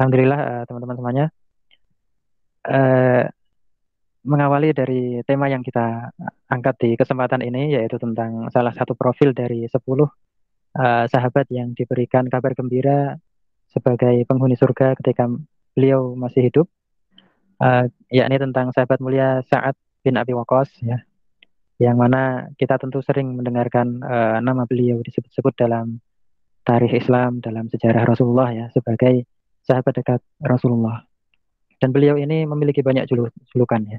Alhamdulillah uh, teman-teman semuanya. Uh, mengawali dari tema yang kita angkat di kesempatan ini yaitu tentang salah satu profil dari 10 uh, sahabat yang diberikan kabar gembira sebagai penghuni surga ketika beliau masih hidup yakni tentang sahabat mulia Sa'ad bin Abi Waqqas ya yang mana kita tentu sering mendengarkan uh, nama beliau disebut-sebut dalam tarikh Islam dalam sejarah Rasulullah ya sebagai sahabat dekat Rasulullah dan beliau ini memiliki banyak julukan ya.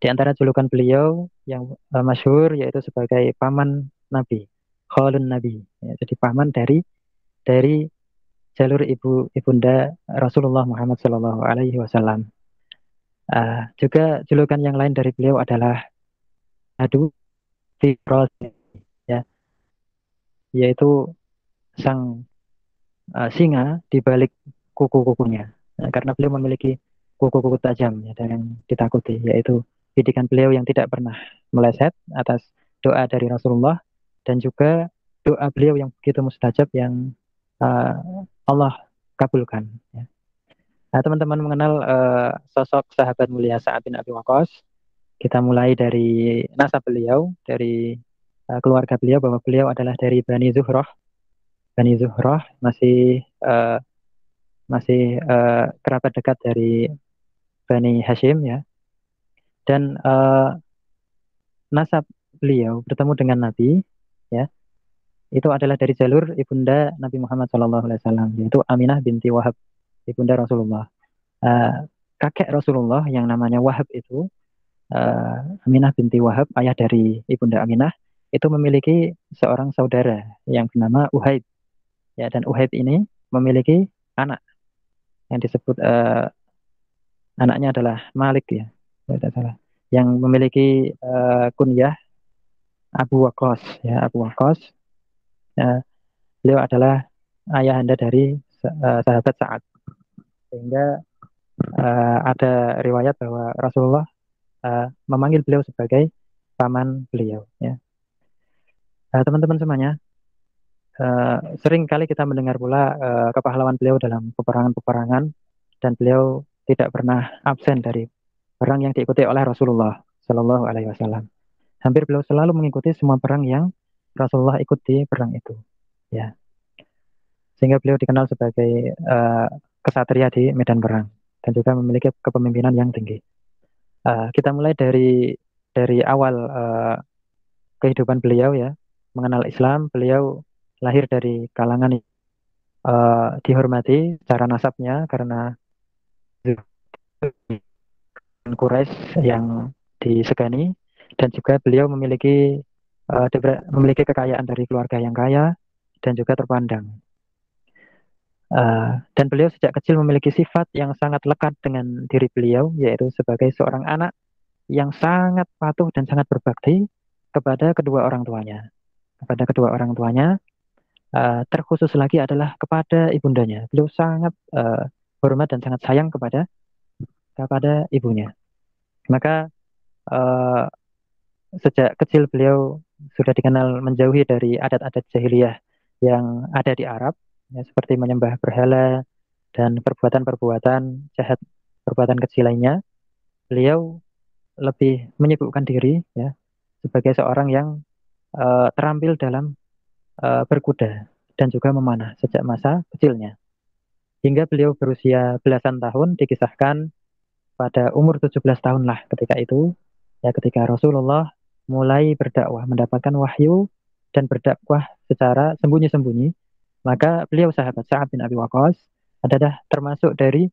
Di antara julukan beliau yang uh, masyhur yaitu sebagai paman Nabi, khalun Nabi. Ya, jadi paman dari dari jalur ibu ibunda Rasulullah Muhammad Shallallahu Alaihi Wasallam. Uh, juga julukan yang lain dari beliau adalah adu fitros ya yaitu sang uh, singa di balik kuku-kukunya nah, karena beliau memiliki kuku-kuku tajam ya, dan yang ditakuti yaitu didikan beliau yang tidak pernah meleset atas doa dari Rasulullah dan juga doa beliau yang begitu mustajab yang uh, Allah kabulkan. Ya. Nah, teman-teman mengenal uh, sosok sahabat mulia Sa'ad bin Abi Waqqas. Kita mulai dari nasab beliau, dari uh, keluarga beliau bahwa beliau adalah dari Bani Zuhrah. Bani Zuhrah masih uh, masih uh, kerabat dekat dari Bani Hashim ya. Dan uh, nasab beliau bertemu dengan Nabi ya. Itu adalah dari jalur ibunda Nabi Muhammad SAW yaitu Aminah binti Wahab ibunda Rasulullah. Uh, kakek Rasulullah yang namanya Wahab itu uh, Aminah binti Wahab ayah dari ibunda Aminah itu memiliki seorang saudara yang bernama Uhaib ya dan Uhaib ini memiliki anak yang disebut uh, anaknya adalah Malik ya, tidak salah, yang memiliki uh, kunyah Abu Waqqas ya, Abu Waqqas. Ya, beliau adalah ayah anda dari uh, sahabat Sa'ad. Sehingga uh, ada riwayat bahwa Rasulullah uh, memanggil beliau sebagai paman beliau ya. teman-teman uh, semuanya, uh, sering kali kita mendengar pula uh, kepahlawan beliau dalam peperangan-peperangan dan beliau tidak pernah absen dari perang yang diikuti oleh Rasulullah Shallallahu Alaihi Wasallam. Hampir beliau selalu mengikuti semua perang yang Rasulullah ikuti perang itu. Ya, sehingga beliau dikenal sebagai uh, kesatria di medan perang dan juga memiliki kepemimpinan yang tinggi. Uh, kita mulai dari dari awal uh, kehidupan beliau ya, mengenal Islam. Beliau lahir dari kalangan uh, dihormati secara nasabnya karena Quraisy yang disegani dan juga beliau memiliki uh, memiliki kekayaan dari keluarga yang kaya dan juga terpandang. Uh, dan beliau sejak kecil memiliki sifat yang sangat lekat dengan diri beliau, yaitu sebagai seorang anak yang sangat patuh dan sangat berbakti kepada kedua orang tuanya. Kepada kedua orang tuanya, uh, terkhusus lagi adalah kepada ibundanya. Beliau sangat uh, hormat dan sangat sayang kepada kepada ibunya. Maka uh, sejak kecil beliau sudah dikenal menjauhi dari adat-adat jahiliyah yang ada di Arab, ya, seperti menyembah berhala dan perbuatan-perbuatan jahat, perbuatan kecil lainnya. Beliau lebih menyibukkan diri ya sebagai seorang yang uh, terampil dalam uh, berkuda dan juga memanah sejak masa kecilnya. Hingga beliau berusia belasan tahun dikisahkan pada umur 17 tahun lah ketika itu ya ketika Rasulullah mulai berdakwah mendapatkan wahyu dan berdakwah secara sembunyi-sembunyi maka beliau sahabat Sa'ad bin Abi Waqqas adalah termasuk dari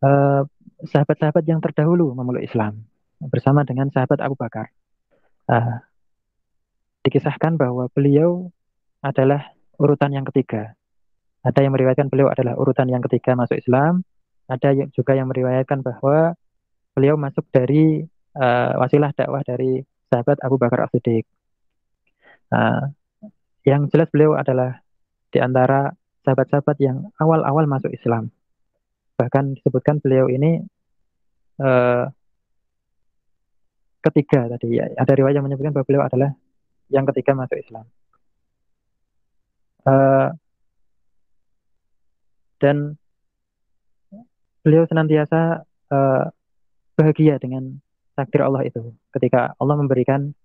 eh, sahabat-sahabat yang terdahulu memeluk Islam bersama dengan sahabat Abu Bakar. Uh, dikisahkan bahwa beliau adalah urutan yang ketiga. Ada yang meriwayatkan beliau adalah urutan yang ketiga masuk Islam, ada juga yang meriwayatkan bahwa beliau masuk dari uh, wasilah dakwah dari sahabat Abu Bakar As-Siddiq. Uh, yang jelas beliau adalah di antara sahabat-sahabat yang awal-awal masuk Islam. Bahkan disebutkan beliau ini uh, ketiga tadi. Ya, ada riwayat yang menyebutkan bahwa beliau adalah yang ketiga masuk Islam. Uh, dan beliau senantiasa uh, bahagia dengan takdir Allah itu ketika Allah memberikan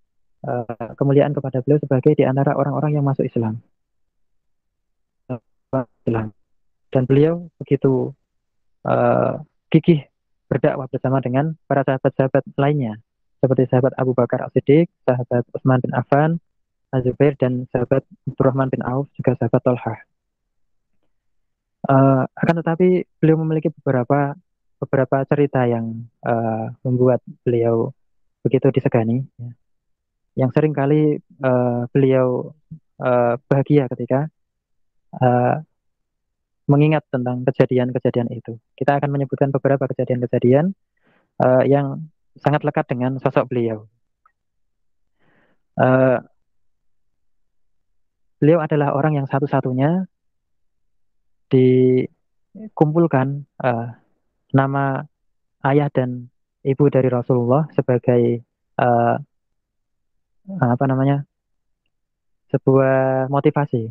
uh, kemuliaan kepada beliau sebagai di antara orang-orang yang masuk Islam. Dan beliau begitu uh, gigih berdakwah bersama dengan para sahabat-sahabat lainnya seperti sahabat Abu Bakar As-Siddiq, sahabat Utsman bin Affan, Az-Zubair dan sahabat Abdurrahman bin Auf juga sahabat Tolhah. Uh, akan tetapi beliau memiliki beberapa beberapa cerita yang uh, membuat beliau begitu disegani, ya. yang sering kali uh, beliau uh, bahagia ketika uh, mengingat tentang kejadian-kejadian itu. Kita akan menyebutkan beberapa kejadian-kejadian uh, yang sangat lekat dengan sosok beliau. Uh, beliau adalah orang yang satu-satunya dikumpulkan uh, nama ayah dan ibu dari Rasulullah sebagai uh, apa namanya sebuah motivasi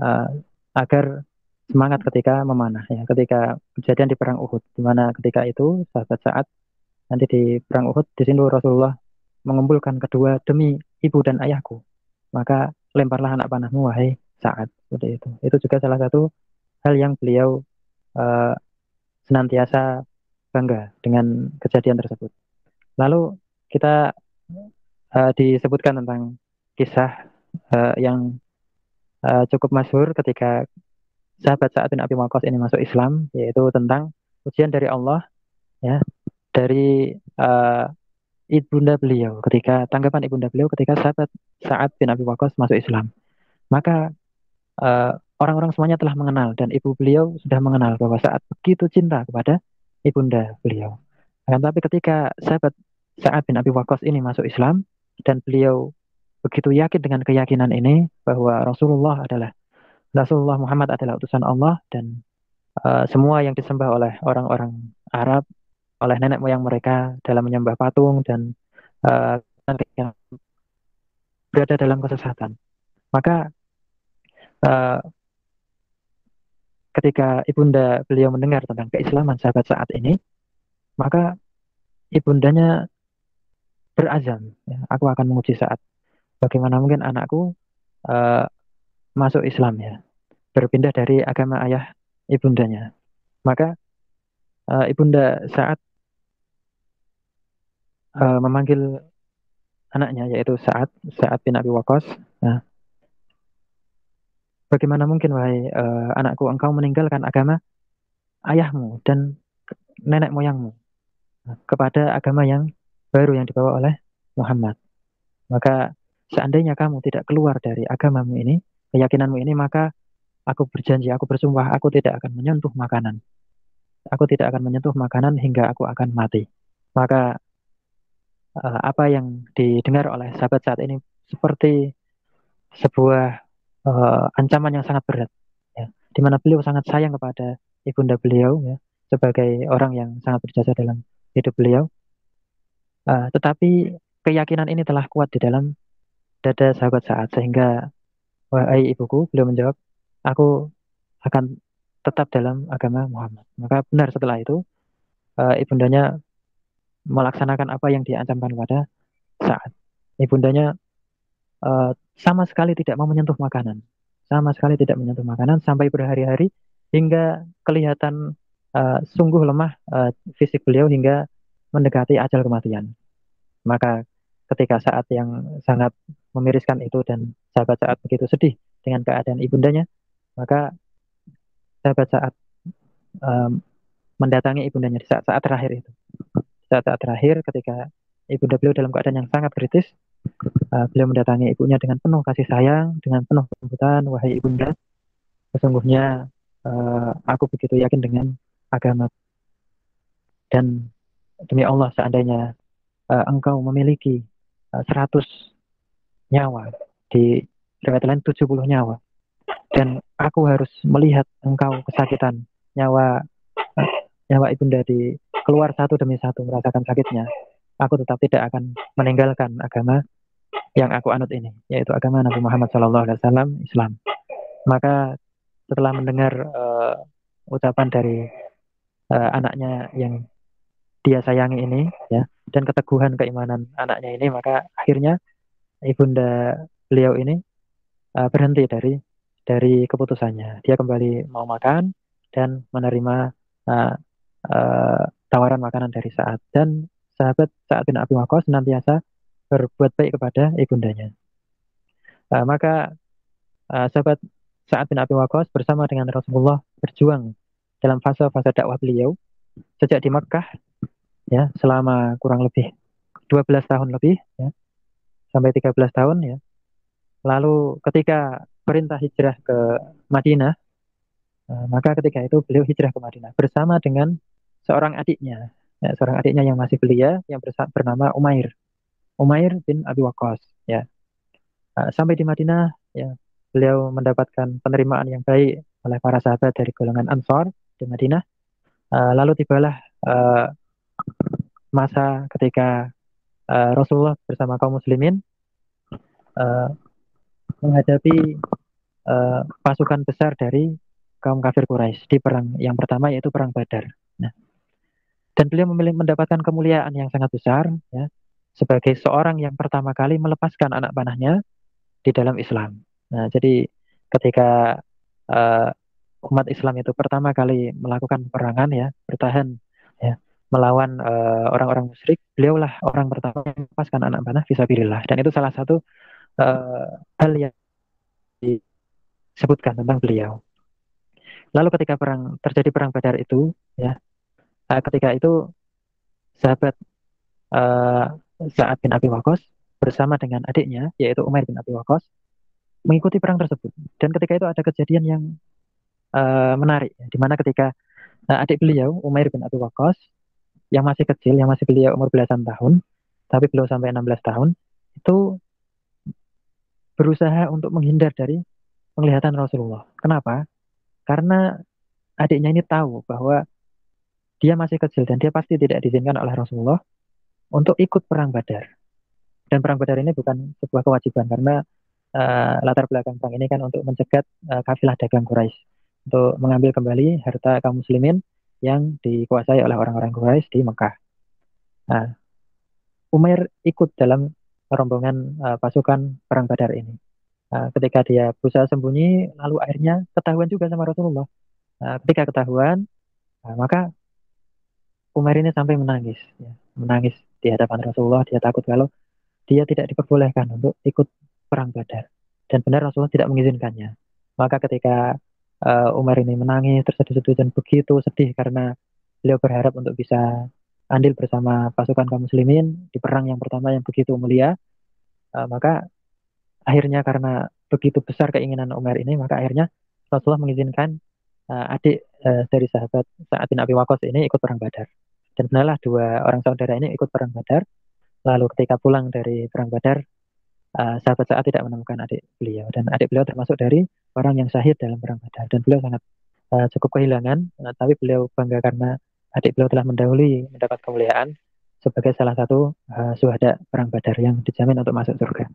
uh, agar semangat ketika memanah ya ketika kejadian di perang Uhud di mana ketika itu sahabat saat nanti di perang Uhud di sini Rasulullah mengumpulkan kedua demi ibu dan ayahku. Maka lemparlah anak panahmu wahai saat seperti itu. Itu juga salah satu hal yang beliau uh, senantiasa bangga dengan kejadian tersebut. Lalu kita uh, disebutkan tentang kisah uh, yang uh, cukup masyhur ketika sahabat saat bin Abi Waqqas ini masuk Islam yaitu tentang ujian dari Allah ya dari uh, ibunda beliau ketika tanggapan ibunda beliau ketika sahabat saat bin Abi Waqqas masuk Islam. Maka eh, orang-orang semuanya telah mengenal dan ibu beliau sudah mengenal bahwa saat begitu cinta kepada ibunda beliau. Akan tapi ketika sahabat saat bin Abi Waqqas ini masuk Islam dan beliau begitu yakin dengan keyakinan ini bahwa Rasulullah adalah Rasulullah Muhammad adalah utusan Allah dan uh, semua yang disembah oleh orang-orang Arab oleh nenek moyang mereka dalam menyembah patung dan uh, berada dalam kesesatan. Maka uh, ketika ibunda beliau mendengar tentang keislaman sahabat saat ini, maka ibundanya berazam, ya, aku akan menguji saat bagaimana mungkin anakku uh, masuk Islam ya, berpindah dari agama ayah ibundanya. Maka uh, ibunda saat uh, memanggil anaknya yaitu saat saat bin Abi Waqqas. Nah, bagaimana mungkin wahai uh, anakku engkau meninggalkan agama ayahmu dan nenek moyangmu kepada agama yang baru yang dibawa oleh Muhammad. Maka seandainya kamu tidak keluar dari agamamu ini, keyakinanmu ini, maka aku berjanji, aku bersumpah, aku tidak akan menyentuh makanan. Aku tidak akan menyentuh makanan hingga aku akan mati. Maka uh, apa yang didengar oleh sahabat saat ini seperti sebuah uh, ancaman yang sangat berat, ya, di mana beliau sangat sayang kepada ibunda beliau, ya, sebagai orang yang sangat berjasa dalam hidup beliau. Uh, tetapi keyakinan ini telah kuat di dalam dada sahabat saat sehingga wahai ibuku, beliau menjawab, aku akan tetap dalam agama Muhammad. Maka benar setelah itu uh, ibundanya melaksanakan apa yang diancamkan pada saat ibundanya uh, sama sekali tidak mau menyentuh makanan, sama sekali tidak menyentuh makanan sampai berhari-hari hingga kelihatan uh, sungguh lemah uh, fisik beliau hingga mendekati ajal kematian. Maka ketika saat yang sangat memiriskan itu dan sahabat saat begitu sedih dengan keadaan ibundanya, maka sahabat saat um, mendatangi ibundanya di saat-saat terakhir itu. Saat-saat terakhir ketika ibunda beliau dalam keadaan yang sangat kritis, uh, beliau mendatangi ibunya dengan penuh kasih sayang, dengan penuh kelembutan, wahai ibunda, sesungguhnya uh, aku begitu yakin dengan agama dan demi Allah seandainya uh, engkau memiliki uh, 100 nyawa di riwayat lain 70 nyawa dan aku harus melihat engkau kesakitan nyawa uh, nyawa ibunda di keluar satu demi satu merasakan sakitnya aku tetap tidak akan meninggalkan agama yang aku anut ini yaitu agama Nabi Muhammad SAW Islam. Maka setelah mendengar uh, ucapan dari uh, anaknya yang dia sayangi ini ya dan keteguhan keimanan anaknya ini maka akhirnya ibunda beliau ini uh, berhenti dari dari keputusannya. Dia kembali mau makan dan menerima uh, tawaran makanan dari saat dan sahabat saat bin Abi Waqqas senantiasa berbuat baik kepada ibundanya uh, maka uh, sahabat saat bin Abi Waqqas bersama dengan Rasulullah berjuang dalam fase-fase dakwah beliau sejak di Mekah ya selama kurang lebih 12 tahun lebih ya sampai 13 tahun ya. Lalu ketika perintah hijrah ke Madinah uh, maka ketika itu beliau hijrah ke Madinah bersama dengan seorang adiknya ya, seorang adiknya yang masih belia yang bernama Umair. Umair bin Abi Waqqas ya. Uh, sampai di Madinah ya beliau mendapatkan penerimaan yang baik oleh para sahabat dari golongan Ansor di Madinah. Uh, lalu tibalah uh, masa ketika Rasulullah bersama kaum muslimin menghadapi pasukan besar dari kaum kafir Quraisy di perang yang pertama yaitu perang Badar. Dan beliau memilih mendapatkan kemuliaan yang sangat besar ya sebagai seorang yang pertama kali melepaskan anak panahnya di dalam Islam. Nah, jadi ketika uh, umat Islam itu pertama kali melakukan perangan ya, bertahan ya melawan uh, orang-orang musyrik, beliaulah orang pertama yang melepaskan anak panah visabilillah. Dan itu salah satu uh, hal yang disebutkan tentang beliau. Lalu ketika perang terjadi perang Badar itu, ya, uh, ketika itu sahabat uh, Sa'ad bin Abi Waqqas bersama dengan adiknya yaitu Umar bin Abi Waqqas mengikuti perang tersebut. Dan ketika itu ada kejadian yang uh, menarik, di mana ketika uh, adik beliau Umar bin Abi Waqqas yang masih kecil, yang masih beliau umur belasan tahun, tapi belum sampai 16 tahun, itu berusaha untuk menghindar dari penglihatan Rasulullah. Kenapa? Karena adiknya ini tahu bahwa dia masih kecil dan dia pasti tidak diizinkan oleh Rasulullah untuk ikut perang Badar. Dan perang Badar ini bukan sebuah kewajiban karena uh, latar belakang perang ini kan untuk mencegat uh, kafilah dagang Quraisy untuk mengambil kembali harta kaum muslimin yang dikuasai oleh orang-orang Quraisy di Mekah. Nah, Umair ikut dalam rombongan uh, pasukan perang Badar ini. Uh, ketika dia berusaha sembunyi, lalu akhirnya ketahuan juga sama Rasulullah. Uh, ketika ketahuan, uh, maka Umair ini sampai menangis, ya. menangis di hadapan Rasulullah. Dia takut kalau dia tidak diperbolehkan untuk ikut perang Badar. Dan benar Rasulullah tidak mengizinkannya. Maka ketika uh, Umar ini menangis tersedih-sedih dan begitu sedih karena beliau berharap untuk bisa andil bersama pasukan kaum muslimin di perang yang pertama yang begitu mulia uh, maka akhirnya karena begitu besar keinginan Umar ini maka akhirnya Rasulullah mengizinkan uh, adik uh, dari sahabat saat bin Abi Waqqas ini ikut perang Badar dan benarlah dua orang saudara ini ikut perang Badar. Lalu ketika pulang dari perang Badar uh, sahabat saat tidak menemukan adik beliau. Dan adik beliau termasuk dari orang yang syahid dalam perang Badar. Dan beliau sangat uh, cukup kehilangan uh, tapi beliau bangga karena adik beliau telah mendahului mendapat kemuliaan sebagai salah satu uh, suhada perang Badar yang dijamin untuk masuk surga.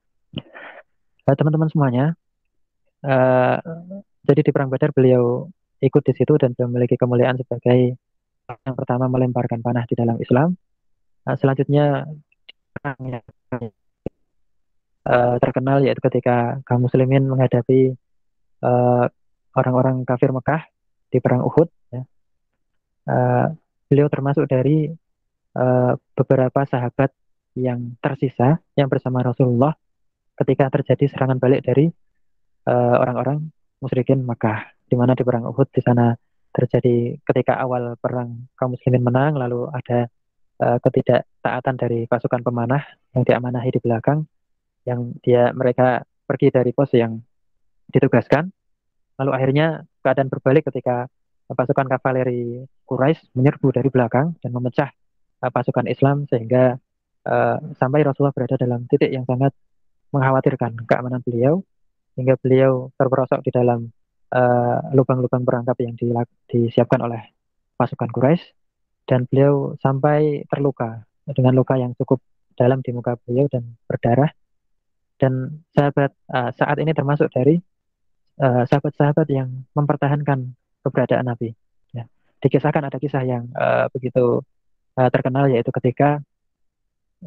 Uh, teman-teman semuanya, uh, jadi di perang Badar beliau ikut di situ dan memiliki kemuliaan sebagai yang pertama melemparkan panah di dalam Islam. Uh, selanjutnya yang uh, terkenal yaitu ketika kaum muslimin menghadapi eh, orang-orang kafir Mekah di perang Uhud ya. uh, beliau termasuk dari uh, beberapa sahabat yang tersisa yang bersama Rasulullah ketika terjadi serangan balik dari orang-orang uh, musyrikin Mekah di mana di perang Uhud di sana terjadi ketika awal perang kaum muslimin menang lalu ada uh, ketidaktaatan dari pasukan pemanah yang diamanahi di belakang yang dia mereka pergi dari pos yang ditugaskan. Lalu akhirnya keadaan berbalik ketika pasukan kavaleri Quraisy menyerbu dari belakang dan memecah uh, pasukan Islam sehingga uh, sampai Rasulullah berada dalam titik yang sangat mengkhawatirkan keamanan beliau hingga beliau terperosok di dalam uh, lubang-lubang perangkap yang disiapkan oleh pasukan Quraisy dan beliau sampai terluka dengan luka yang cukup dalam di muka beliau dan berdarah dan sahabat uh, saat ini termasuk dari sahabat sahabat-sahabat yang mempertahankan keberadaan Nabi. Ya. dikisahkan ada kisah yang uh, begitu uh, terkenal yaitu ketika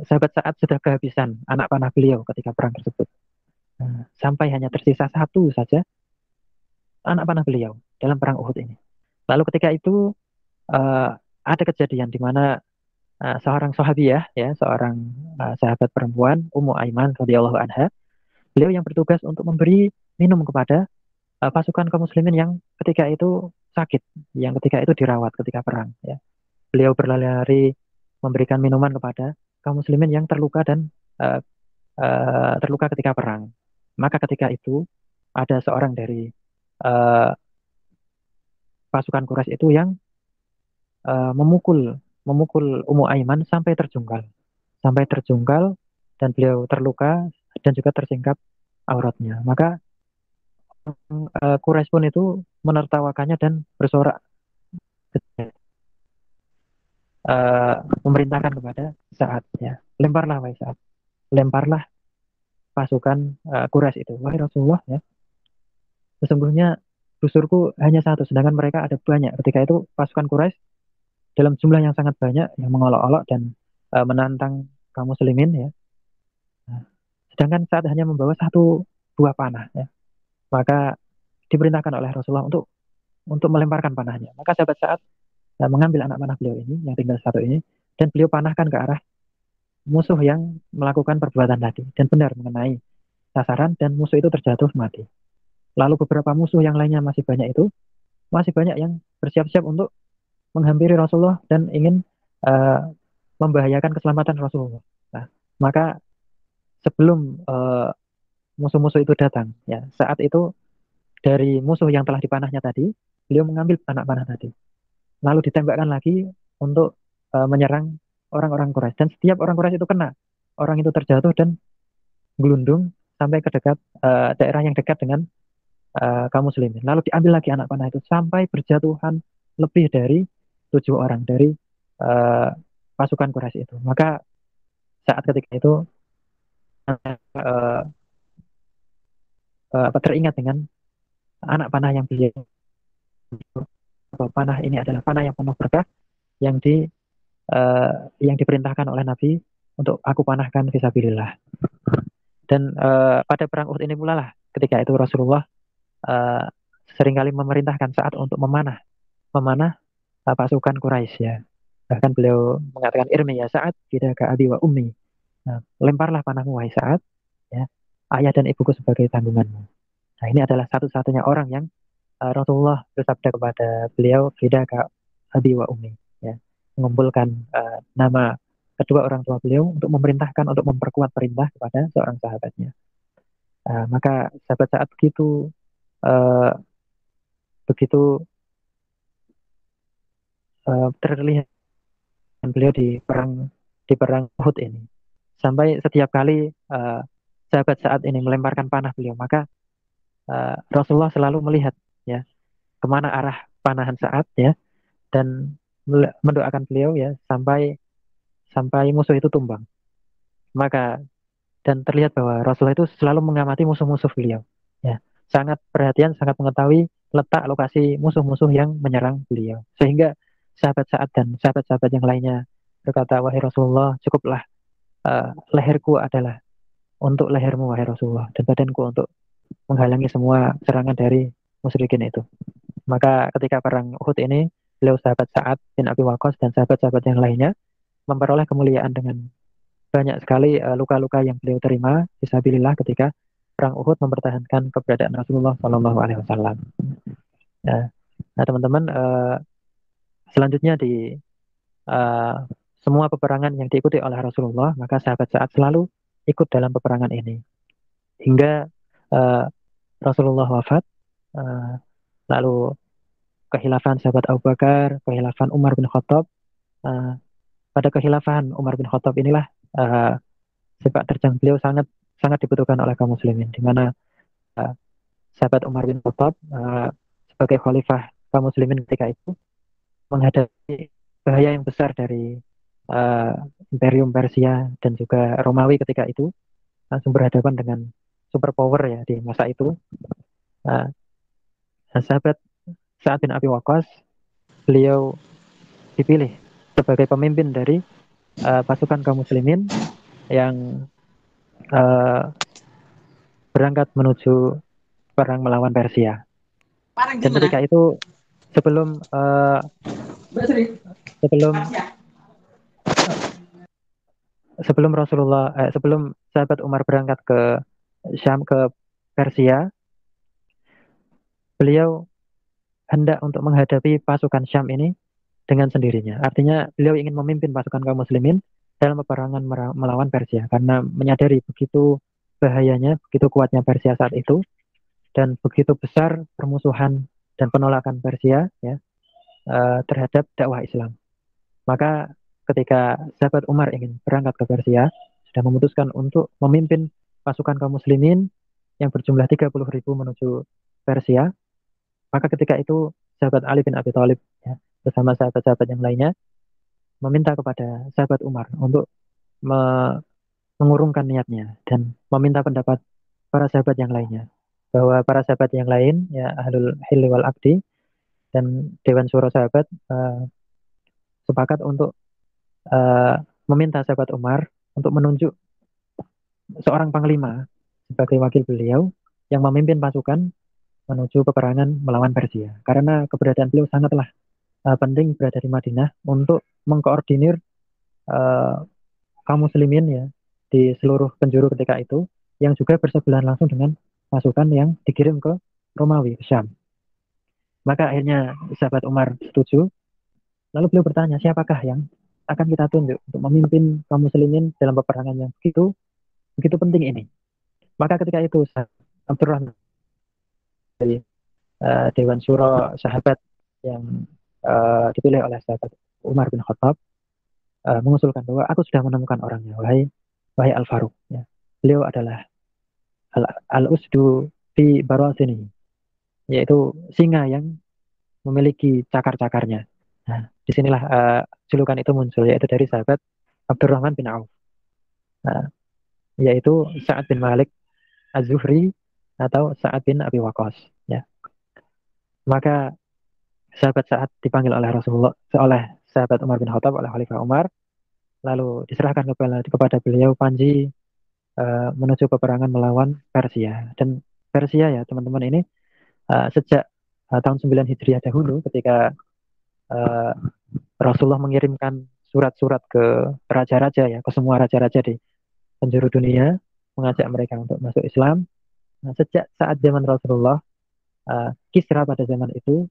sahabat saat sudah kehabisan anak panah beliau ketika perang tersebut. Nah, sampai hanya tersisa satu saja anak panah beliau dalam perang Uhud ini. Lalu ketika itu uh, ada kejadian di mana uh, seorang sahabiah ya, seorang uh, sahabat perempuan Ummu Aiman radhiyallahu anha, beliau yang bertugas untuk memberi minum kepada uh, pasukan kaum muslimin yang ketika itu sakit, yang ketika itu dirawat ketika perang ya. Beliau berlari-lari memberikan minuman kepada kaum muslimin yang terluka dan uh, uh, terluka ketika perang. Maka ketika itu ada seorang dari uh, pasukan Quraisy itu yang uh, memukul memukul Ummu Aiman sampai terjungkal. Sampai terjungkal dan beliau terluka dan juga tersingkap auratnya. Maka uh, Quraisy pun itu menertawakannya dan bersorak. Uh, memerintahkan kepada saat ya lemparlah wahai saat. Lemparlah pasukan uh, Quraisy itu. Wahai Rasulullah ya sesungguhnya busurku hanya satu sedangkan mereka ada banyak ketika itu pasukan Quraisy dalam jumlah yang sangat banyak yang mengolok-olok dan uh, menantang kaum muslimin ya. Nah, sedangkan saat hanya membawa satu buah panah ya. Maka diperintahkan oleh Rasulullah untuk untuk melemparkan panahnya. Maka sahabat saat uh, mengambil anak panah beliau ini yang tinggal satu ini dan beliau panahkan ke arah musuh yang melakukan perbuatan tadi dan benar mengenai sasaran dan musuh itu terjatuh mati. Lalu beberapa musuh yang lainnya masih banyak itu masih banyak yang bersiap-siap untuk menghampiri Rasulullah dan ingin uh, membahayakan keselamatan Rasulullah. Nah, maka sebelum eh, musuh-musuh itu datang, ya saat itu dari musuh yang telah dipanahnya tadi, beliau mengambil anak panah tadi, lalu ditembakkan lagi untuk uh, menyerang orang-orang Quraisy. Dan setiap orang Quraisy itu kena, orang itu terjatuh dan gelundung sampai ke dekat uh, daerah yang dekat dengan uh, kaum muslimin. Lalu diambil lagi anak panah itu sampai berjatuhan lebih dari tujuh orang dari uh, pasukan Quraisy itu. Maka saat ketika itu uh, uh, teringat dengan anak panah yang beliau panah ini adalah panah yang penuh berkah yang di uh, yang diperintahkan oleh Nabi untuk aku panahkan visabilillah. Dan uh, pada perang Uhud ini pula lah ketika itu Rasulullah uh, sering kali memerintahkan saat untuk memanah memanah pasukan Quraisy ya. Bahkan beliau mengatakan irmi ya saat tidak ke abi wa. Nah, lemparlah panahmu wahai saat ya ayah dan ibuku sebagai tanggunganmu. Nah ini adalah satu-satunya orang yang uh, Rasulullah bersabda kepada beliau tidak ke abi wa ya mengumpulkan uh, nama kedua orang tua beliau untuk memerintahkan untuk memperkuat perintah kepada seorang sahabatnya. Uh, maka sahabat saat begitu uh, begitu uh, terlihat beliau di perang di perang Uhud ini. Sampai setiap kali uh, sahabat saat ini melemparkan panah beliau, maka uh, Rasulullah selalu melihat ya ke mana arah panahan saat ya dan mendoakan beliau ya sampai sampai musuh itu tumbang. Maka dan terlihat bahwa Rasulullah itu selalu mengamati musuh-musuh beliau. Sangat perhatian, sangat mengetahui letak lokasi musuh-musuh yang menyerang beliau. Sehingga sahabat saat dan sahabat-sahabat yang lainnya berkata, wahai Rasulullah, cukuplah uh, leherku adalah untuk lehermu, wahai Rasulullah, dan badanku untuk menghalangi semua serangan dari musyrikin itu. Maka ketika perang Uhud ini, beliau sahabat Sa'ad bin Abi Waqqas dan sahabat-sahabat yang lainnya memperoleh kemuliaan dengan banyak sekali eh, luka-luka uh, yang beliau terima fisabilillah ketika perang Uhud mempertahankan keberadaan Rasulullah Shallallahu Alaihi Wasallam. Ya. Nah, teman-teman, uh, Selanjutnya di uh, semua peperangan yang diikuti oleh Rasulullah, maka sahabat saat selalu ikut dalam peperangan ini. Hingga uh, Rasulullah wafat, uh, lalu kehilafan sahabat Abu Bakar, kehilafan Umar bin Khattab. Uh, pada kehilafan Umar bin Khattab inilah uh, sepak terjang beliau sangat sangat dibutuhkan oleh kaum muslimin, di mana uh, sahabat Umar bin Khattab uh, sebagai khalifah kaum muslimin ketika itu menghadapi bahaya yang besar dari uh, Imperium Persia dan juga Romawi ketika itu langsung berhadapan dengan superpower ya di masa itu. Uh, sahabat Sa'ad bin Abi Waqqas beliau dipilih sebagai pemimpin dari uh, pasukan kaum muslimin yang uh, berangkat menuju perang melawan Persia. Dan ketika itu sebelum uh, sebelum sebelum Rasulullah eh, sebelum sahabat Umar berangkat ke Syam ke Persia, beliau hendak untuk menghadapi pasukan Syam ini dengan sendirinya. Artinya beliau ingin memimpin pasukan kaum muslimin dalam peperangan melawan Persia karena menyadari begitu bahayanya, begitu kuatnya Persia saat itu dan begitu besar permusuhan dan penolakan Persia ya uh, terhadap dakwah Islam. Maka ketika sahabat Umar ingin berangkat ke Persia, sudah memutuskan untuk memimpin pasukan kaum muslimin yang berjumlah 30 ribu menuju Persia. Maka ketika itu sahabat Ali bin Abi Thalib ya, bersama sahabat-sahabat yang lainnya meminta kepada sahabat Umar untuk me mengurungkan niatnya dan meminta pendapat para sahabat yang lainnya. Bahwa para sahabat yang lain ya ahlul hilli wal abdi dan dewan syuro sahabat uh, sepakat untuk uh, meminta sahabat Umar untuk menunjuk seorang panglima sebagai wakil beliau yang memimpin pasukan menuju peperangan melawan Persia. Karena keberadaan beliau sangatlah uh, penting berada di Madinah untuk mengkoordinir uh, kaum muslimin ya di seluruh penjuru ketika itu yang juga bersebelahan langsung dengan pasukan yang dikirim ke Romawi, ke Syam. Maka akhirnya sahabat Umar setuju. Lalu beliau bertanya, siapakah yang akan kita tunjuk untuk memimpin kaum muslimin dalam peperangan yang begitu begitu penting ini. Maka ketika itu Abdurrahman dari uh, Dewan Suro sahabat yang uh, dipilih oleh sahabat Umar bin Khattab uh, mengusulkan bahwa aku sudah menemukan orangnya, wahai wahai Al Faruq. Ya. Beliau adalah Al, Al Usdu di sini, yaitu singa yang memiliki cakar-cakarnya. Nah, di sinilah uh, julukan itu muncul, yaitu dari sahabat Abdurrahman bin Auf. Nah, yaitu Sa'ad bin Malik Az-Zuhri atau Sa'ad bin Abi Waqqas. Ya. Maka sahabat saat dipanggil oleh Rasulullah oleh sahabat Umar bin Khattab oleh Khalifah Umar lalu diserahkan kepada kepada beliau panji uh, menuju peperangan melawan Persia dan Persia ya teman-teman ini uh, sejak uh, tahun 9 Hijriah dahulu ketika uh, Rasulullah mengirimkan surat-surat ke raja-raja ya ke semua raja-raja di penjuru dunia mengajak mereka untuk masuk Islam. Nah, sejak saat zaman Rasulullah, uh, Kisra pada zaman itu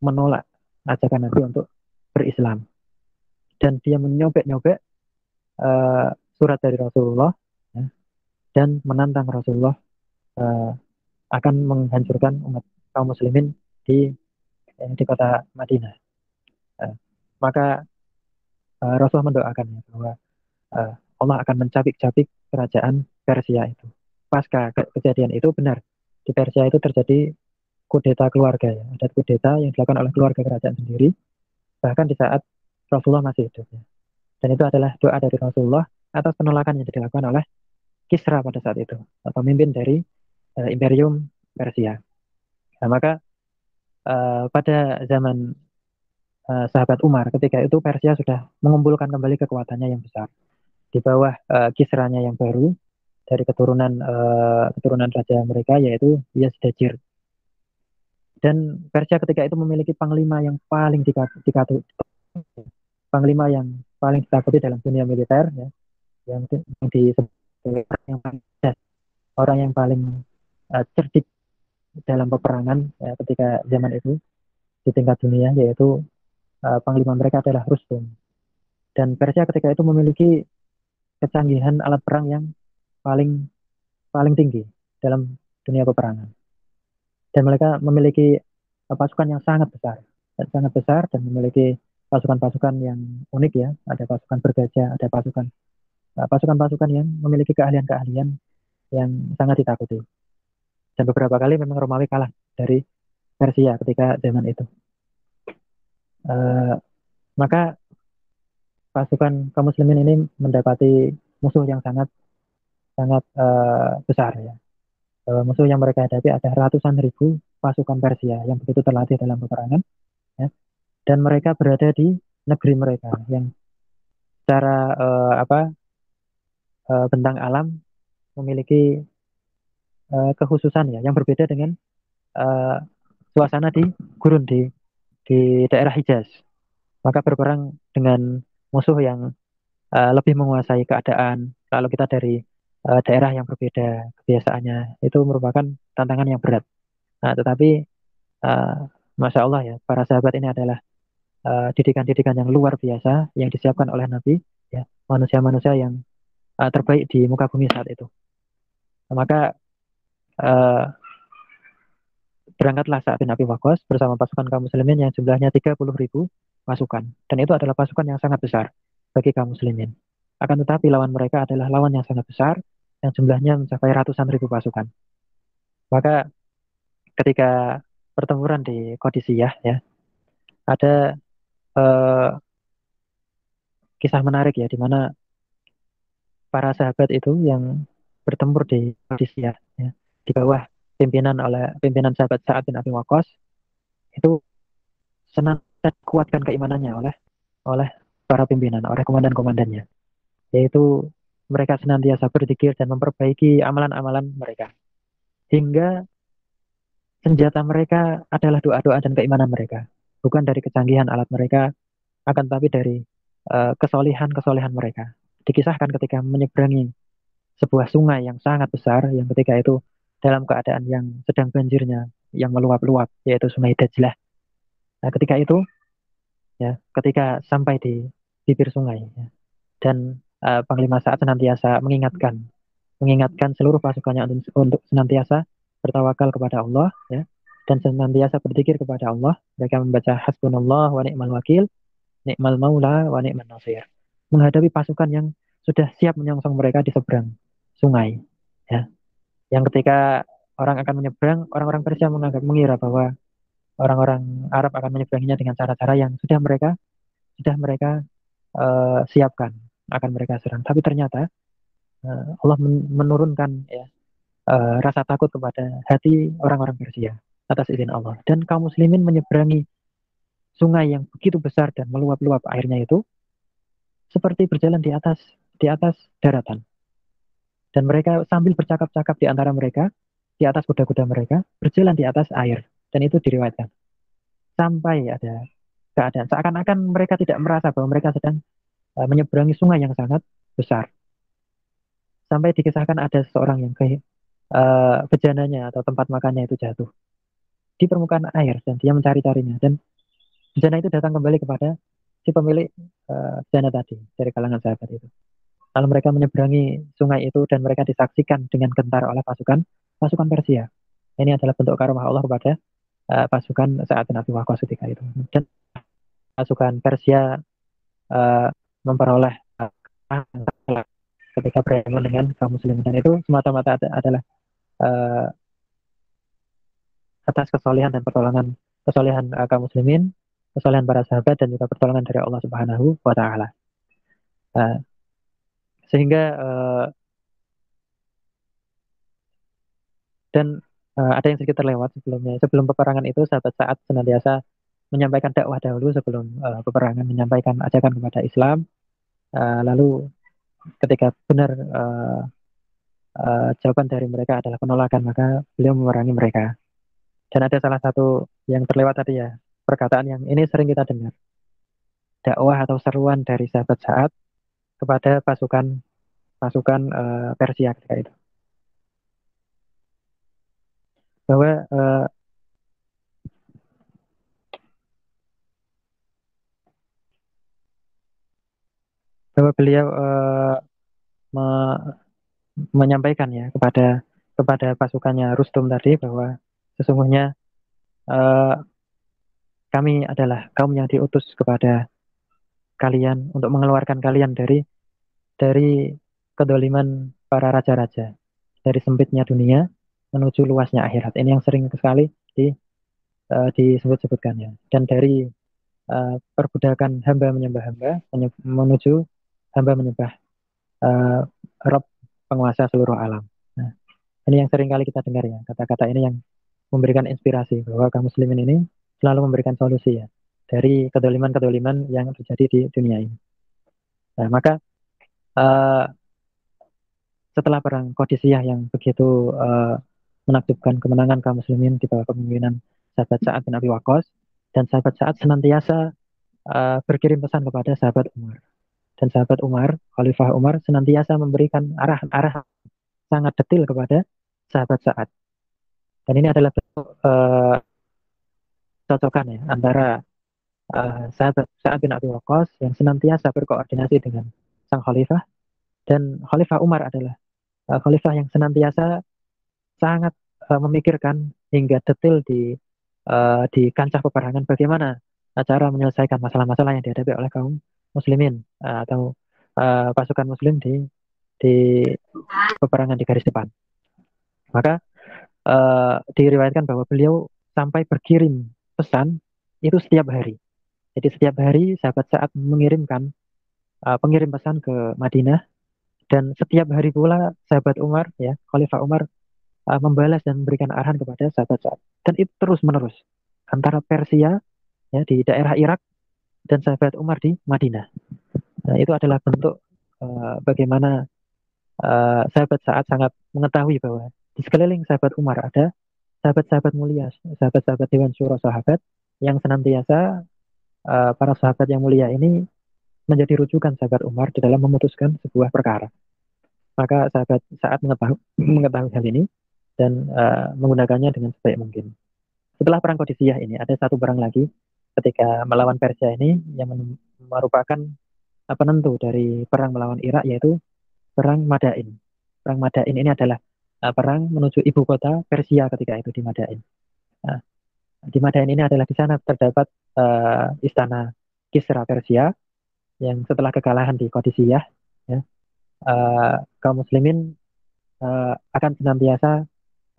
menolak ajakan Nabi untuk berislam. Dan dia menyobek-nyobek uh, surat dari Rasulullah ya, dan menantang Rasulullah uh, akan menghancurkan umat kaum muslimin di eh, di kota Madinah. Uh, maka uh, Rasulullah mendoakan ya, bahwa uh, Allah akan mencabik-cabik kerajaan Persia itu. Pasca ke kejadian itu benar di Persia itu terjadi kudeta keluarga ya. Ada kudeta yang dilakukan oleh keluarga kerajaan sendiri bahkan di saat Rasulullah masih hidup ya. Dan itu adalah doa dari Rasulullah atas penolakan yang dilakukan oleh Kisra pada saat itu, pemimpin dari uh, Imperium Persia. Nah, maka uh, pada zaman uh, sahabat Umar ketika itu Persia sudah mengumpulkan kembali kekuatannya yang besar di bawah uh, Kisranya yang baru dari keturunan uh, keturunan raja mereka yaitu Yazdajir dan Persia ketika itu memiliki panglima yang paling dikatakan panglima yang paling ditakuti dalam dunia militer ya. Yang, yang disebut orang yang paling uh, cerdik dalam peperangan ya, ketika zaman itu di tingkat dunia yaitu uh, panglima mereka adalah Rustum. Dan Persia ketika itu memiliki kecanggihan alat perang yang paling paling tinggi dalam dunia peperangan dan mereka memiliki uh, pasukan yang sangat besar. Sangat besar dan memiliki pasukan-pasukan yang unik ya. Ada pasukan bergajah ada pasukan uh, pasukan-pasukan yang memiliki keahlian-keahlian yang sangat ditakuti. Dan beberapa kali memang Romawi kalah dari Persia ketika zaman itu. Uh, maka pasukan kaum muslimin ini mendapati musuh yang sangat sangat uh, besar ya bahwa musuh yang mereka hadapi ada ratusan ribu pasukan Persia yang begitu terlatih dalam peperangan. Ya. dan mereka berada di negeri mereka yang secara uh, apa uh, bentang alam memiliki uh, kekhususan ya yang berbeda dengan uh, suasana di gurun di di daerah Hijaz. Maka berperang dengan musuh yang uh, lebih menguasai keadaan. Kalau kita dari uh, daerah yang berbeda kebiasaannya itu merupakan tantangan yang berat. Nah, tetapi uh, masya Allah ya para sahabat ini adalah didikan-didikan uh, yang luar biasa yang disiapkan oleh Nabi ya manusia-manusia yang uh, terbaik di muka bumi saat itu. Maka uh, berangkatlah saat bin Abi Waqqas bersama pasukan kaum muslimin yang jumlahnya 30 ribu pasukan. Dan itu adalah pasukan yang sangat besar bagi kaum muslimin. Akan tetapi lawan mereka adalah lawan yang sangat besar yang jumlahnya mencapai ratusan ribu pasukan. Maka ketika pertempuran di Kodisiyah ya, ada uh, kisah menarik ya di mana para sahabat itu yang bertempur di Kodisiyah ya, di bawah pimpinan oleh pimpinan sahabat Sa'ad bin Abi Waqqas itu senantiasa kuatkan keimanannya oleh oleh para pimpinan, oleh komandan-komandannya. Yaitu mereka senantiasa berzikir dan memperbaiki amalan-amalan mereka. Hingga senjata mereka adalah doa-doa dan keimanan mereka. Bukan dari kecanggihan alat mereka, akan tapi dari uh, kesolihan-kesolihan mereka. Dikisahkan ketika menyeberangi sebuah sungai yang sangat besar, yang ketika itu dalam keadaan yang sedang banjirnya yang meluap-luap yaitu Sungai Dajlah. Nah, ketika itu ya, ketika sampai di bibir sungai ya, dan uh, Panglima saat senantiasa mengingatkan mengingatkan seluruh pasukannya untuk, untuk senantiasa bertawakal kepada Allah ya dan senantiasa berzikir kepada Allah. Mereka membaca hasbunallah wa ni'mal wakil, ni'mal maula wa ni'mal nasir. Menghadapi pasukan yang sudah siap menyongsong mereka di seberang sungai ya yang ketika orang akan menyeberang, orang-orang Persia menganggap mengira bahwa orang-orang Arab akan menyeberanginya dengan cara-cara yang sudah mereka sudah mereka uh, siapkan akan mereka serang. Tapi ternyata uh, Allah menurunkan ya uh, rasa takut kepada hati orang-orang Persia atas izin Allah dan kaum muslimin menyeberangi sungai yang begitu besar dan meluap-luap airnya itu seperti berjalan di atas di atas daratan. Dan mereka sambil bercakap-cakap di antara mereka, di atas kuda-kuda mereka, berjalan di atas air. Dan itu diriwayatkan. Sampai ada keadaan. Seakan-akan mereka tidak merasa bahwa mereka sedang uh, menyeberangi sungai yang sangat besar. Sampai dikisahkan ada seorang yang ke uh, bejananya atau tempat makannya itu jatuh di permukaan air dan dia mencari-carinya dan bejana itu datang kembali kepada si pemilik uh, bejana tadi dari kalangan sahabat itu. Lalu mereka menyeberangi sungai itu dan mereka disaksikan dengan gentar oleh pasukan pasukan Persia. Ini adalah bentuk karomah Allah kepada uh, pasukan saat Nabi Waqqas ketika itu. Dan pasukan Persia uh, memperoleh uh, ketika bertemu dengan kaum muslimin dan itu semata-mata adalah uh, atas kesolehan dan pertolongan kesolehan uh, kaum muslimin, kesolehan para sahabat dan juga pertolongan dari Allah Subhanahu wa taala. Uh, sehingga uh, dan uh, ada yang sedikit terlewat sebelumnya sebelum peperangan itu sahabat saat senantiasa menyampaikan dakwah dahulu sebelum uh, peperangan menyampaikan ajakan kepada Islam. Uh, lalu ketika benar uh, uh, jawaban dari mereka adalah penolakan maka beliau memerangi mereka. Dan ada salah satu yang terlewat tadi ya perkataan yang ini sering kita dengar. Dakwah atau seruan dari sahabat saat kepada pasukan pasukan uh, Persia ketika itu. Bahwa uh, bahwa beliau uh, me menyampaikan ya kepada kepada pasukannya Rustum tadi bahwa sesungguhnya uh, kami adalah kaum yang diutus kepada kalian untuk mengeluarkan kalian dari dari kedoliman para raja-raja dari sempitnya dunia menuju luasnya akhirat. Ini yang sering sekali di uh, disebut-sebutkannya. Dan dari uh, perbudakan hamba menyembah hamba menuju hamba menyembah uh, Rob penguasa seluruh alam. Nah, ini yang sering kali kita dengar ya kata-kata ini yang memberikan inspirasi bahwa kaum muslimin ini selalu memberikan solusi ya dari kedoliman-kedoliman yang terjadi di dunia ini. Nah, maka uh, setelah perang Qadisiyah yang begitu uh, menakjubkan kemenangan kaum muslimin di bawah kepemimpinan sahabat Sa'ad bin Abi Waqqas dan sahabat Sa'ad senantiasa uh, berkirim pesan kepada sahabat Umar. Dan sahabat Umar, Khalifah Umar senantiasa memberikan arah-arah sangat detail kepada sahabat Sa'ad. Dan ini adalah bentuk uh, cocokan ya antara uh, sahabat Sa'ad bin Abi Waqqas yang senantiasa berkoordinasi dengan sang khalifah dan khalifah Umar adalah uh, khalifah yang senantiasa sangat uh, memikirkan hingga detail di uh, di kancah peperangan bagaimana cara menyelesaikan masalah-masalah yang dihadapi oleh kaum muslimin uh, atau uh, pasukan muslim di di peperangan di garis depan. Maka uh, diriwayatkan bahwa beliau sampai berkirim pesan itu setiap hari. Jadi setiap hari sahabat saat mengirimkan uh, pengirim pesan ke Madinah dan setiap hari pula sahabat Umar ya Khalifah Umar uh, membalas dan memberikan arahan kepada sahabat saat dan itu terus menerus antara Persia ya di daerah Irak dan sahabat Umar di Madinah. Nah, itu adalah bentuk uh, bagaimana uh, sahabat saat sangat mengetahui bahwa di sekeliling sahabat Umar ada sahabat-sahabat mulia, sahabat-sahabat Dewan Syuro sahabat yang senantiasa uh, para sahabat yang mulia ini menjadi rujukan sahabat Umar di dalam memutuskan sebuah perkara. Maka sahabat saat mengetahui, mengetahui hal ini dan uh, menggunakannya dengan sebaik mungkin. Setelah perang Kodisiyah ini ada satu perang lagi ketika melawan Persia ini yang merupakan penentu dari perang melawan Irak yaitu perang Madain. Perang Madain ini adalah uh, perang menuju ibu kota Persia ketika itu di Madain. Nah, di Madain ini adalah di sana terdapat uh, istana Kisra Persia yang setelah kekalahan di Qadisiyah, ya, uh, kaum muslimin uh, akan senantiasa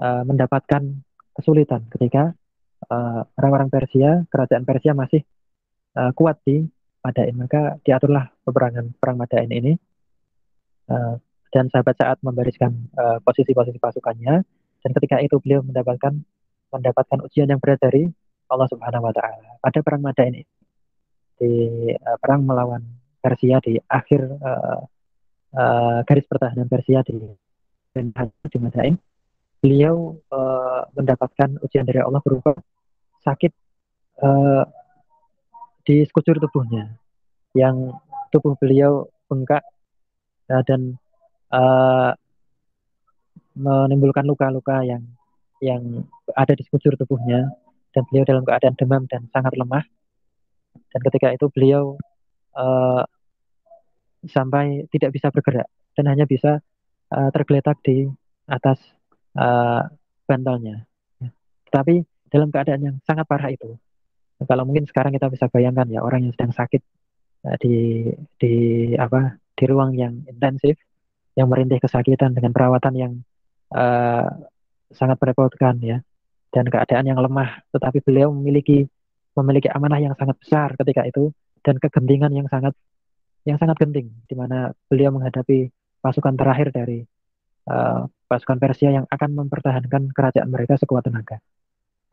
uh, mendapatkan kesulitan ketika orang-orang uh, Persia, kerajaan Persia masih uh, kuat di Madain. Maka diaturlah peperangan perang Madain ini. Uh, dan sahabat saat membariskan uh, posisi-posisi pasukannya dan ketika itu beliau mendapatkan mendapatkan ujian yang berat dari Allah Subhanahu wa taala. Pada perang Madain ini di uh, perang melawan Persia di akhir uh, uh, garis pertahanan Persia di di Madain, beliau uh, mendapatkan ujian dari Allah berupa sakit uh, di sekujur tubuhnya yang tubuh beliau bengkak uh, dan uh, menimbulkan luka-luka yang yang ada di sekujur tubuhnya dan beliau dalam keadaan demam dan sangat lemah dan ketika itu beliau uh, sampai tidak bisa bergerak dan hanya bisa uh, tergeletak di atas uh, bantalnya. Tapi dalam keadaan yang sangat parah itu, kalau mungkin sekarang kita bisa bayangkan ya orang yang sedang sakit uh, di di apa di ruang yang intensif yang merintih kesakitan dengan perawatan yang uh, sangat merepotkan ya dan keadaan yang lemah tetapi beliau memiliki memiliki amanah yang sangat besar ketika itu dan kegentingan yang sangat yang sangat genting di mana beliau menghadapi pasukan terakhir dari uh, pasukan Persia yang akan mempertahankan kerajaan mereka sekuat tenaga.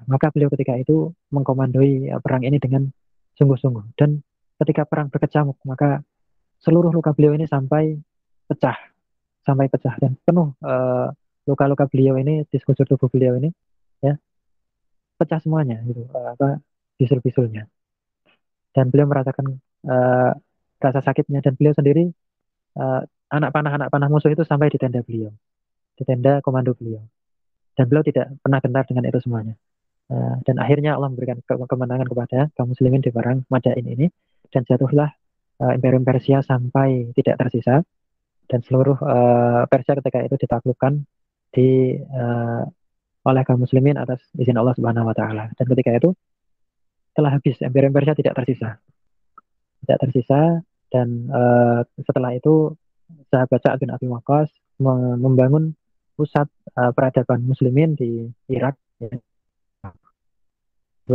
Maka beliau ketika itu mengkomandoi uh, perang ini dengan sungguh-sungguh. Dan ketika perang berkecamuk maka seluruh luka beliau ini sampai pecah. Sampai pecah dan penuh uh, luka-luka beliau ini di sekujur tubuh beliau ini ya. Pecah semuanya gitu uh, apa bisul-bisulnya. Dan beliau merasakan uh, rasa sakitnya. Dan beliau sendiri uh, anak panah anak panah musuh itu sampai di tenda beliau. Di tenda komando beliau. Dan beliau tidak pernah gentar dengan itu semuanya uh, dan akhirnya Allah memberikan ke kemenangan kepada kaum muslimin di barang Madain ini dan jatuhlah uh, Imperium Persia sampai tidak tersisa dan seluruh uh, Persia ketika itu ditaklukkan di uh, oleh kaum muslimin atas izin Allah Subhanahu wa taala. Dan ketika itu telah habis Imperium Persia tidak tersisa. Tidak tersisa dan uh, setelah itu sahabat Sa'ad bin Abi Waqqas membangun pusat uh, peradaban muslimin di Irak ya.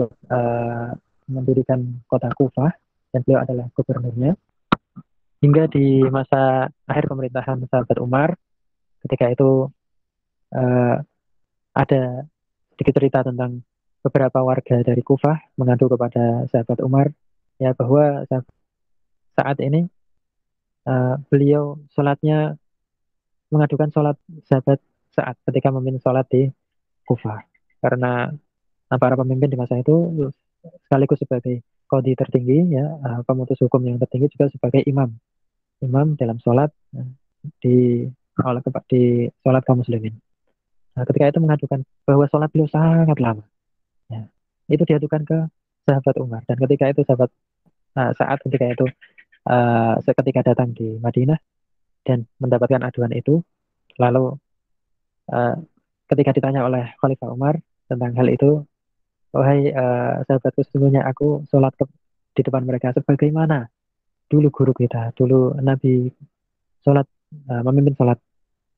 Uh, mendirikan kota Kufah dan beliau adalah gubernurnya. Hingga di masa akhir pemerintahan sahabat Umar ketika itu uh, ada sedikit cerita tentang beberapa warga dari Kufah mengadu kepada sahabat Umar ya bahwa saat ini uh, beliau sholatnya mengadukan sholat sahabat saat ketika memimpin sholat di Kufah. Karena para pemimpin di masa itu sekaligus sebagai kodi tertinggi ya uh, pemutus hukum yang tertinggi juga sebagai imam. Imam dalam sholat uh, di oleh di sholat kaum muslimin. Nah, ketika itu mengadukan bahwa sholat beliau sangat lama ya, itu diadukan ke sahabat Umar. Dan ketika itu sahabat uh, saat ketika itu uh, seketika datang di Madinah dan mendapatkan aduan itu lalu uh, ketika ditanya oleh Khalifah Umar tentang hal itu wahai uh, sahabatku sesungguhnya aku sholat ke, di depan mereka. Sebagaimana dulu guru kita dulu Nabi sholat uh, memimpin sholat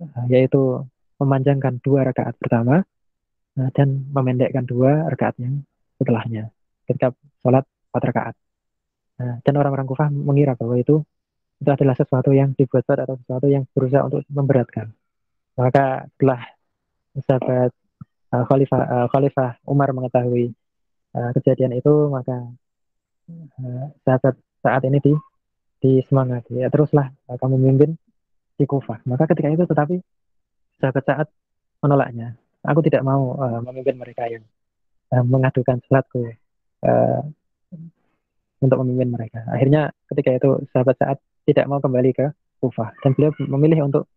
uh, yaitu memanjangkan dua rakaat pertama uh, dan memendekkan dua rakaat yang setelahnya. Ketika sholat empat rakaat. Nah, dan orang-orang Kufah mengira bahwa itu itu adalah sesuatu yang dibuat atau sesuatu yang berusaha untuk memberatkan. Maka setelah sahabat uh, Khalifah uh, Khalifah Umar mengetahui uh, kejadian itu, maka uh, sahabat saat ini di disemangati. Ya, teruslah uh, kamu memimpin di Kufah. Maka ketika itu tetapi sahabat saat menolaknya. Aku tidak mau uh, memimpin mereka yang uh, mengadukan salatku uh, untuk memimpin mereka. Akhirnya ketika itu sahabat saat tidak mau kembali ke Kufah dan beliau memilih untuk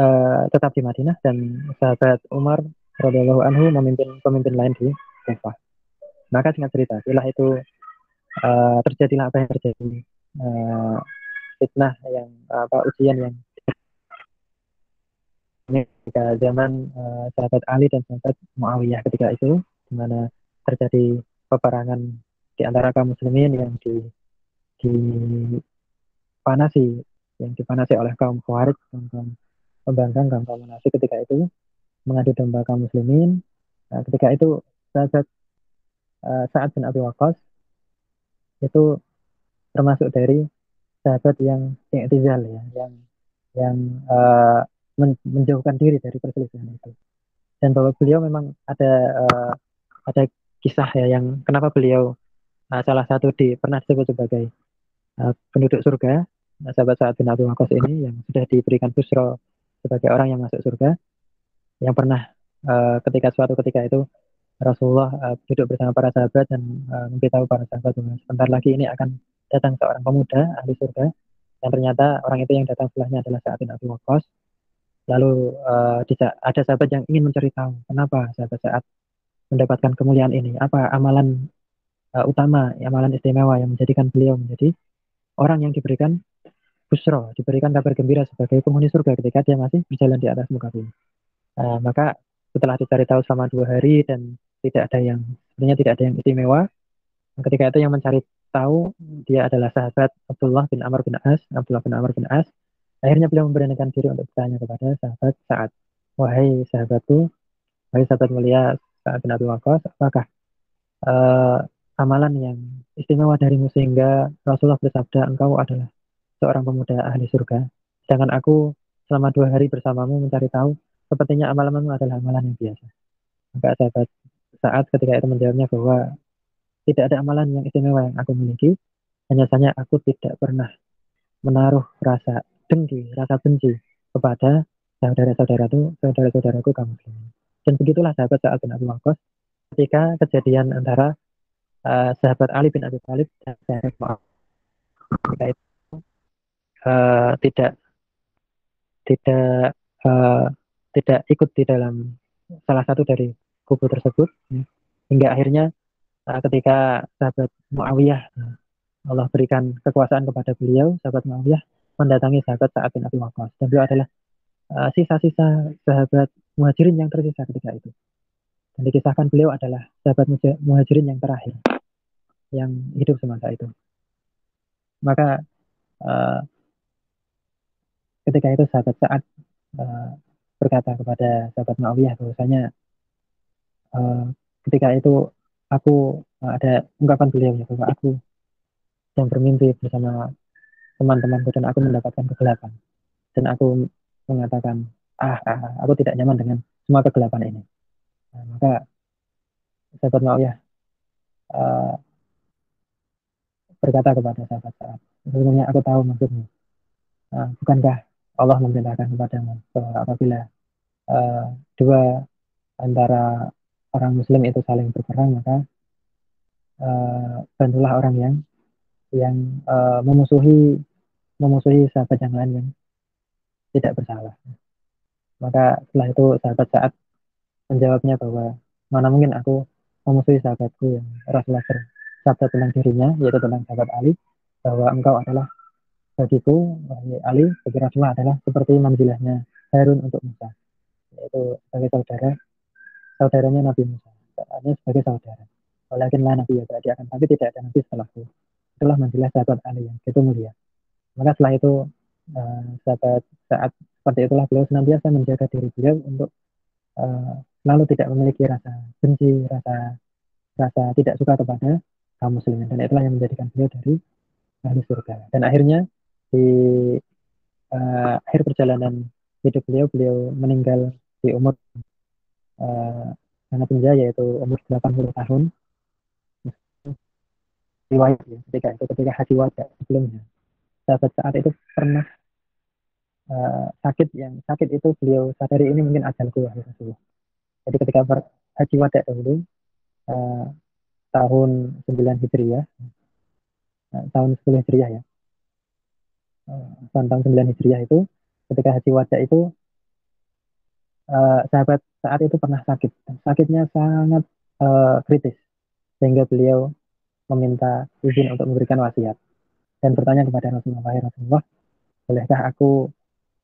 uh, tetap di Madinah dan sahabat Umar radhiyallahu anhu memimpin pemimpin lain di Kufah. Maka singkat cerita, setelah itu uh, terjadilah apa yang terjadi uh, fitnah yang apa ujian yang ketika zaman uh, sahabat Ali dan sahabat Muawiyah ketika itu di mana terjadi peperangan di antara kaum muslimin yang di dipanasi yang dipanasi oleh kaum Khawarij kaum kaum pembangkang kaum kaum munafik ketika itu mengadu domba kaum muslimin. Nah, ketika itu sahabat uh, Sa'ad bin Abi Waqqas itu termasuk dari sahabat yang i'tizal ya yang yang uh, men menjauhkan diri dari perselisihan itu. Dan bahwa beliau memang ada uh, ada kisah ya yang kenapa beliau uh, salah satu di pernah disebut sebagai uh, penduduk surga. Nah, sahabat saat bin Abi Waqqas ini yang sudah diberikan busro sebagai orang yang masuk surga yang pernah uh, ketika suatu ketika itu Rasulullah uh, duduk bersama para sahabat dan uh, memberitahu para sahabat bahwa sebentar lagi ini akan datang seorang pemuda ahli surga dan ternyata orang itu yang datang setelahnya adalah saat bin Abi Waqqas lalu uh, ada sahabat yang ingin mencari tahu kenapa sahabat saat mendapatkan kemuliaan ini apa amalan uh, utama, amalan istimewa yang menjadikan beliau menjadi orang yang diberikan busro, diberikan kabar gembira sebagai penghuni surga ketika dia masih berjalan di atas muka bumi. Uh, maka setelah dicari tahu selama dua hari dan tidak ada yang sebenarnya tidak ada yang istimewa, ketika itu yang mencari tahu dia adalah sahabat Abdullah bin Amr bin As, Abdullah bin Amr bin As. Akhirnya beliau memberanikan diri untuk bertanya kepada sahabat saat, wahai sahabatku, wahai sahabat mulia saat bin Abi Waqqas, apakah uh, amalan yang istimewa darimu sehingga Rasulullah bersabda engkau adalah seorang pemuda ahli surga sedangkan aku selama dua hari bersamamu mencari tahu sepertinya amalanmu adalah amalan yang biasa. Maka sahabat saat ketika itu menjawabnya bahwa tidak ada amalan yang istimewa yang aku miliki. Hanya saja aku tidak pernah menaruh rasa dengki rasa benci kepada saudara-saudara itu saudara-saudaraku kaum muslimin. Dan begitulah sahabat saat bin Abi Waqqas ketika kejadian antara uh, sahabat Ali bin Abi Thalib dan sahabat Muawiyah itu uh, tidak tidak uh, tidak ikut di dalam salah satu dari kubu tersebut ya. hingga akhirnya uh, ketika sahabat Muawiyah Allah berikan kekuasaan kepada beliau sahabat Muawiyah mendatangi sahabat Sa'ad bin Abi Waqqas dan beliau adalah sisa-sisa uh, sahabat muhajirin yang tersisa ketika itu dan dikisahkan beliau adalah sahabat muhajirin yang terakhir yang hidup semasa itu. Maka uh, ketika itu sahabat saat uh, berkata kepada sahabat Muawiyah bahwasanya uh, ketika itu aku uh, ada ungkapan beliau ya bahwa aku yang bermimpi bersama teman-temanku dan aku mendapatkan kegelapan dan aku mengatakan ah, ah aku tidak nyaman dengan semua kegelapan ini Nah, maka sahabat Muawiyah uh, berkata kepada sahabat saat, sebenarnya aku tahu maksudnya. Uh, bukankah Allah memerintahkan kepadamu apabila uh, dua antara orang Muslim itu saling berperang maka uh, bantulah orang yang yang uh, memusuhi memusuhi sahabat yang lain yang tidak bersalah. Maka setelah itu sahabat saat menjawabnya bahwa mana mungkin aku memusuhi sahabatku yang Rasulullah bersabda tentang dirinya, yaitu tentang sahabat Ali, bahwa engkau adalah bagiku, Ali, bagi Rasulullah adalah seperti manzilahnya Harun untuk Musa, yaitu sebagai saudara, saudaranya Nabi Musa, artinya sebagai saudara. Walakin lah Nabi ya berarti akan, tapi tidak ada Nabi setelahku. Itulah manzilah sahabat Ali yang itu mulia. Maka setelah itu uh, sahabat saat seperti itulah beliau senantiasa menjaga diri beliau untuk uh, selalu tidak memiliki rasa benci, rasa rasa tidak suka kepada kaum muslimin dan itulah yang menjadikan beliau dari ahli surga. Dan akhirnya di uh, akhir perjalanan hidup beliau beliau meninggal di umur uh, sangat muda yaitu umur 80 tahun. Riwayat ya, ketika itu ketika haji wajah sebelumnya. Sahabat saat itu pernah uh, sakit yang sakit itu beliau sadari ini mungkin ajalku ya Rasulullah jadi ketika haji wada dahulu uh, tahun 9 Hijriah, uh, tahun 10 Hijriah ya. Uh, tahun 9 Hijriah itu ketika haji wada itu uh, sahabat saat itu pernah sakit. Sakitnya sangat uh, kritis sehingga beliau meminta izin untuk memberikan wasiat dan bertanya kepada Rasulullah, Rasulullah, bolehkah aku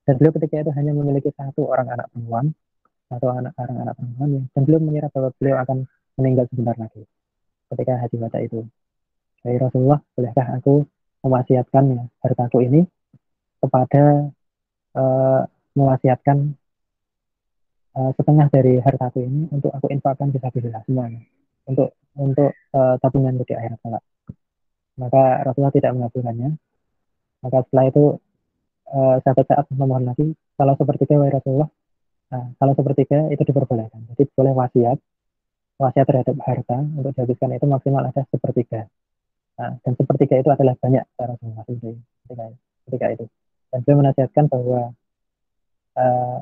dan beliau ketika itu hanya memiliki satu orang anak perempuan atau anak-anak anak perempuan yang dan belum mengira bahwa beliau akan meninggal sebentar lagi ketika haji wada itu. Dari Rasulullah, bolehkah aku mewasiatkan hartaku ini kepada uh, mewasiatkan uh, setengah dari hartaku ini untuk aku infakkan bisa sabilillah semuanya untuk untuk uh, tabungan di akhirat kelak. Maka Rasulullah tidak mengabulkannya. Maka setelah itu uh, saat memohon lagi, kalau seperti wahai Rasulullah, Nah, kalau sepertiga itu diperbolehkan. Jadi boleh wasiat, wasiat terhadap harta untuk dihabiskan itu maksimal ada sepertiga. Nah, dan sepertiga itu adalah banyak cara masing ketika, ketika itu. Dan beliau menasihatkan bahwa uh,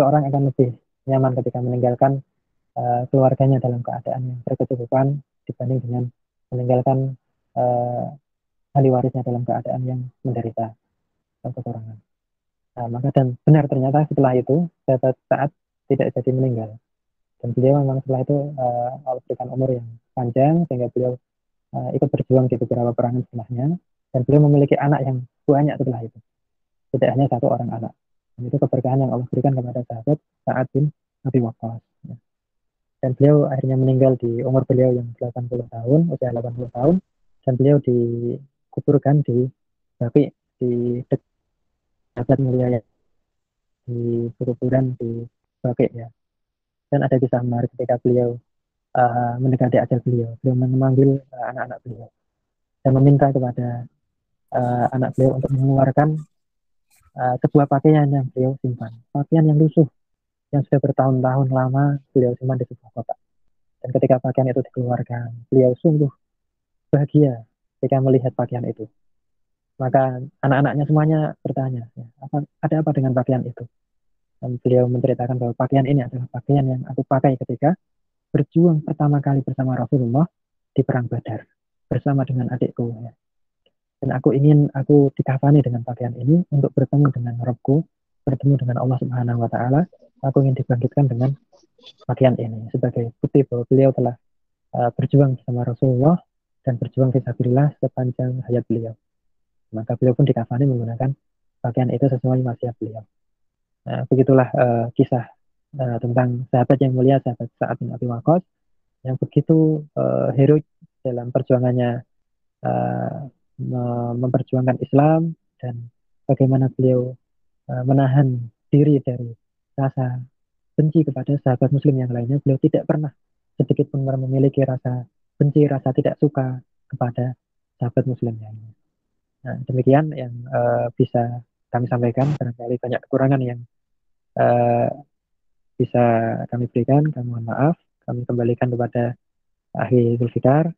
seorang akan lebih nyaman ketika meninggalkan uh, keluarganya dalam keadaan yang berkecukupan dibanding dengan meninggalkan uh, ahli warisnya dalam keadaan yang menderita atau kekurangan. Nah, maka dan benar ternyata setelah itu sahabat saat tidak jadi meninggal. Dan beliau memang setelah itu uh, Allah berikan umur yang panjang sehingga beliau uh, ikut berjuang di beberapa perangan setelahnya. Dan beliau memiliki anak yang banyak setelah itu. Tidak hanya satu orang anak. Dan itu keberkahan yang Allah berikan kepada sahabat saat bin Nabi Waqqas. Ya. Dan beliau akhirnya meninggal di umur beliau yang 80 tahun, usia 80 tahun. Dan beliau dikuburkan di Bapi di sahabat mulia ya di kuburan di Bakek ya. Dan ada kisah menarik ketika beliau uh, mendekati ajal beliau, beliau memanggil uh, anak-anak beliau dan meminta kepada uh, anak beliau untuk mengeluarkan uh, sebuah pakaian yang beliau simpan, pakaian yang lusuh yang sudah bertahun-tahun lama beliau simpan di sebuah kotak. Dan ketika pakaian itu dikeluarkan, beliau sungguh bahagia ketika melihat pakaian itu. Maka anak-anaknya semuanya bertanya, ya, apa, ada apa dengan pakaian itu? Dan beliau menceritakan bahwa pakaian ini adalah pakaian yang aku pakai ketika berjuang pertama kali bersama Rasulullah di Perang Badar bersama dengan adikku. Ya. Dan aku ingin aku dikafani dengan pakaian ini untuk bertemu dengan Robku, bertemu dengan Allah Subhanahu Wa Taala. Aku ingin dibangkitkan dengan pakaian ini sebagai bukti bahwa beliau telah uh, berjuang bersama Rasulullah dan berjuang fisabilillah sepanjang hayat beliau. Maka beliau pun dikafani menggunakan pakaian itu sesuai wasiat beliau. Nah, begitulah uh, kisah uh, tentang sahabat yang mulia, sahabat Sa'ad bin Abi Waqqas yang begitu uh, heroik dalam perjuangannya uh, memperjuangkan Islam dan bagaimana beliau uh, menahan diri dari rasa benci kepada sahabat muslim yang lainnya. Beliau tidak pernah sedikit pun memiliki rasa benci, rasa tidak suka kepada sahabat muslim lainnya. Nah, demikian yang uh, bisa kami sampaikan. Barangkali banyak kekurangan yang uh, bisa kami berikan. Kami mohon maaf. Kami kembalikan kepada ahli Zulfikar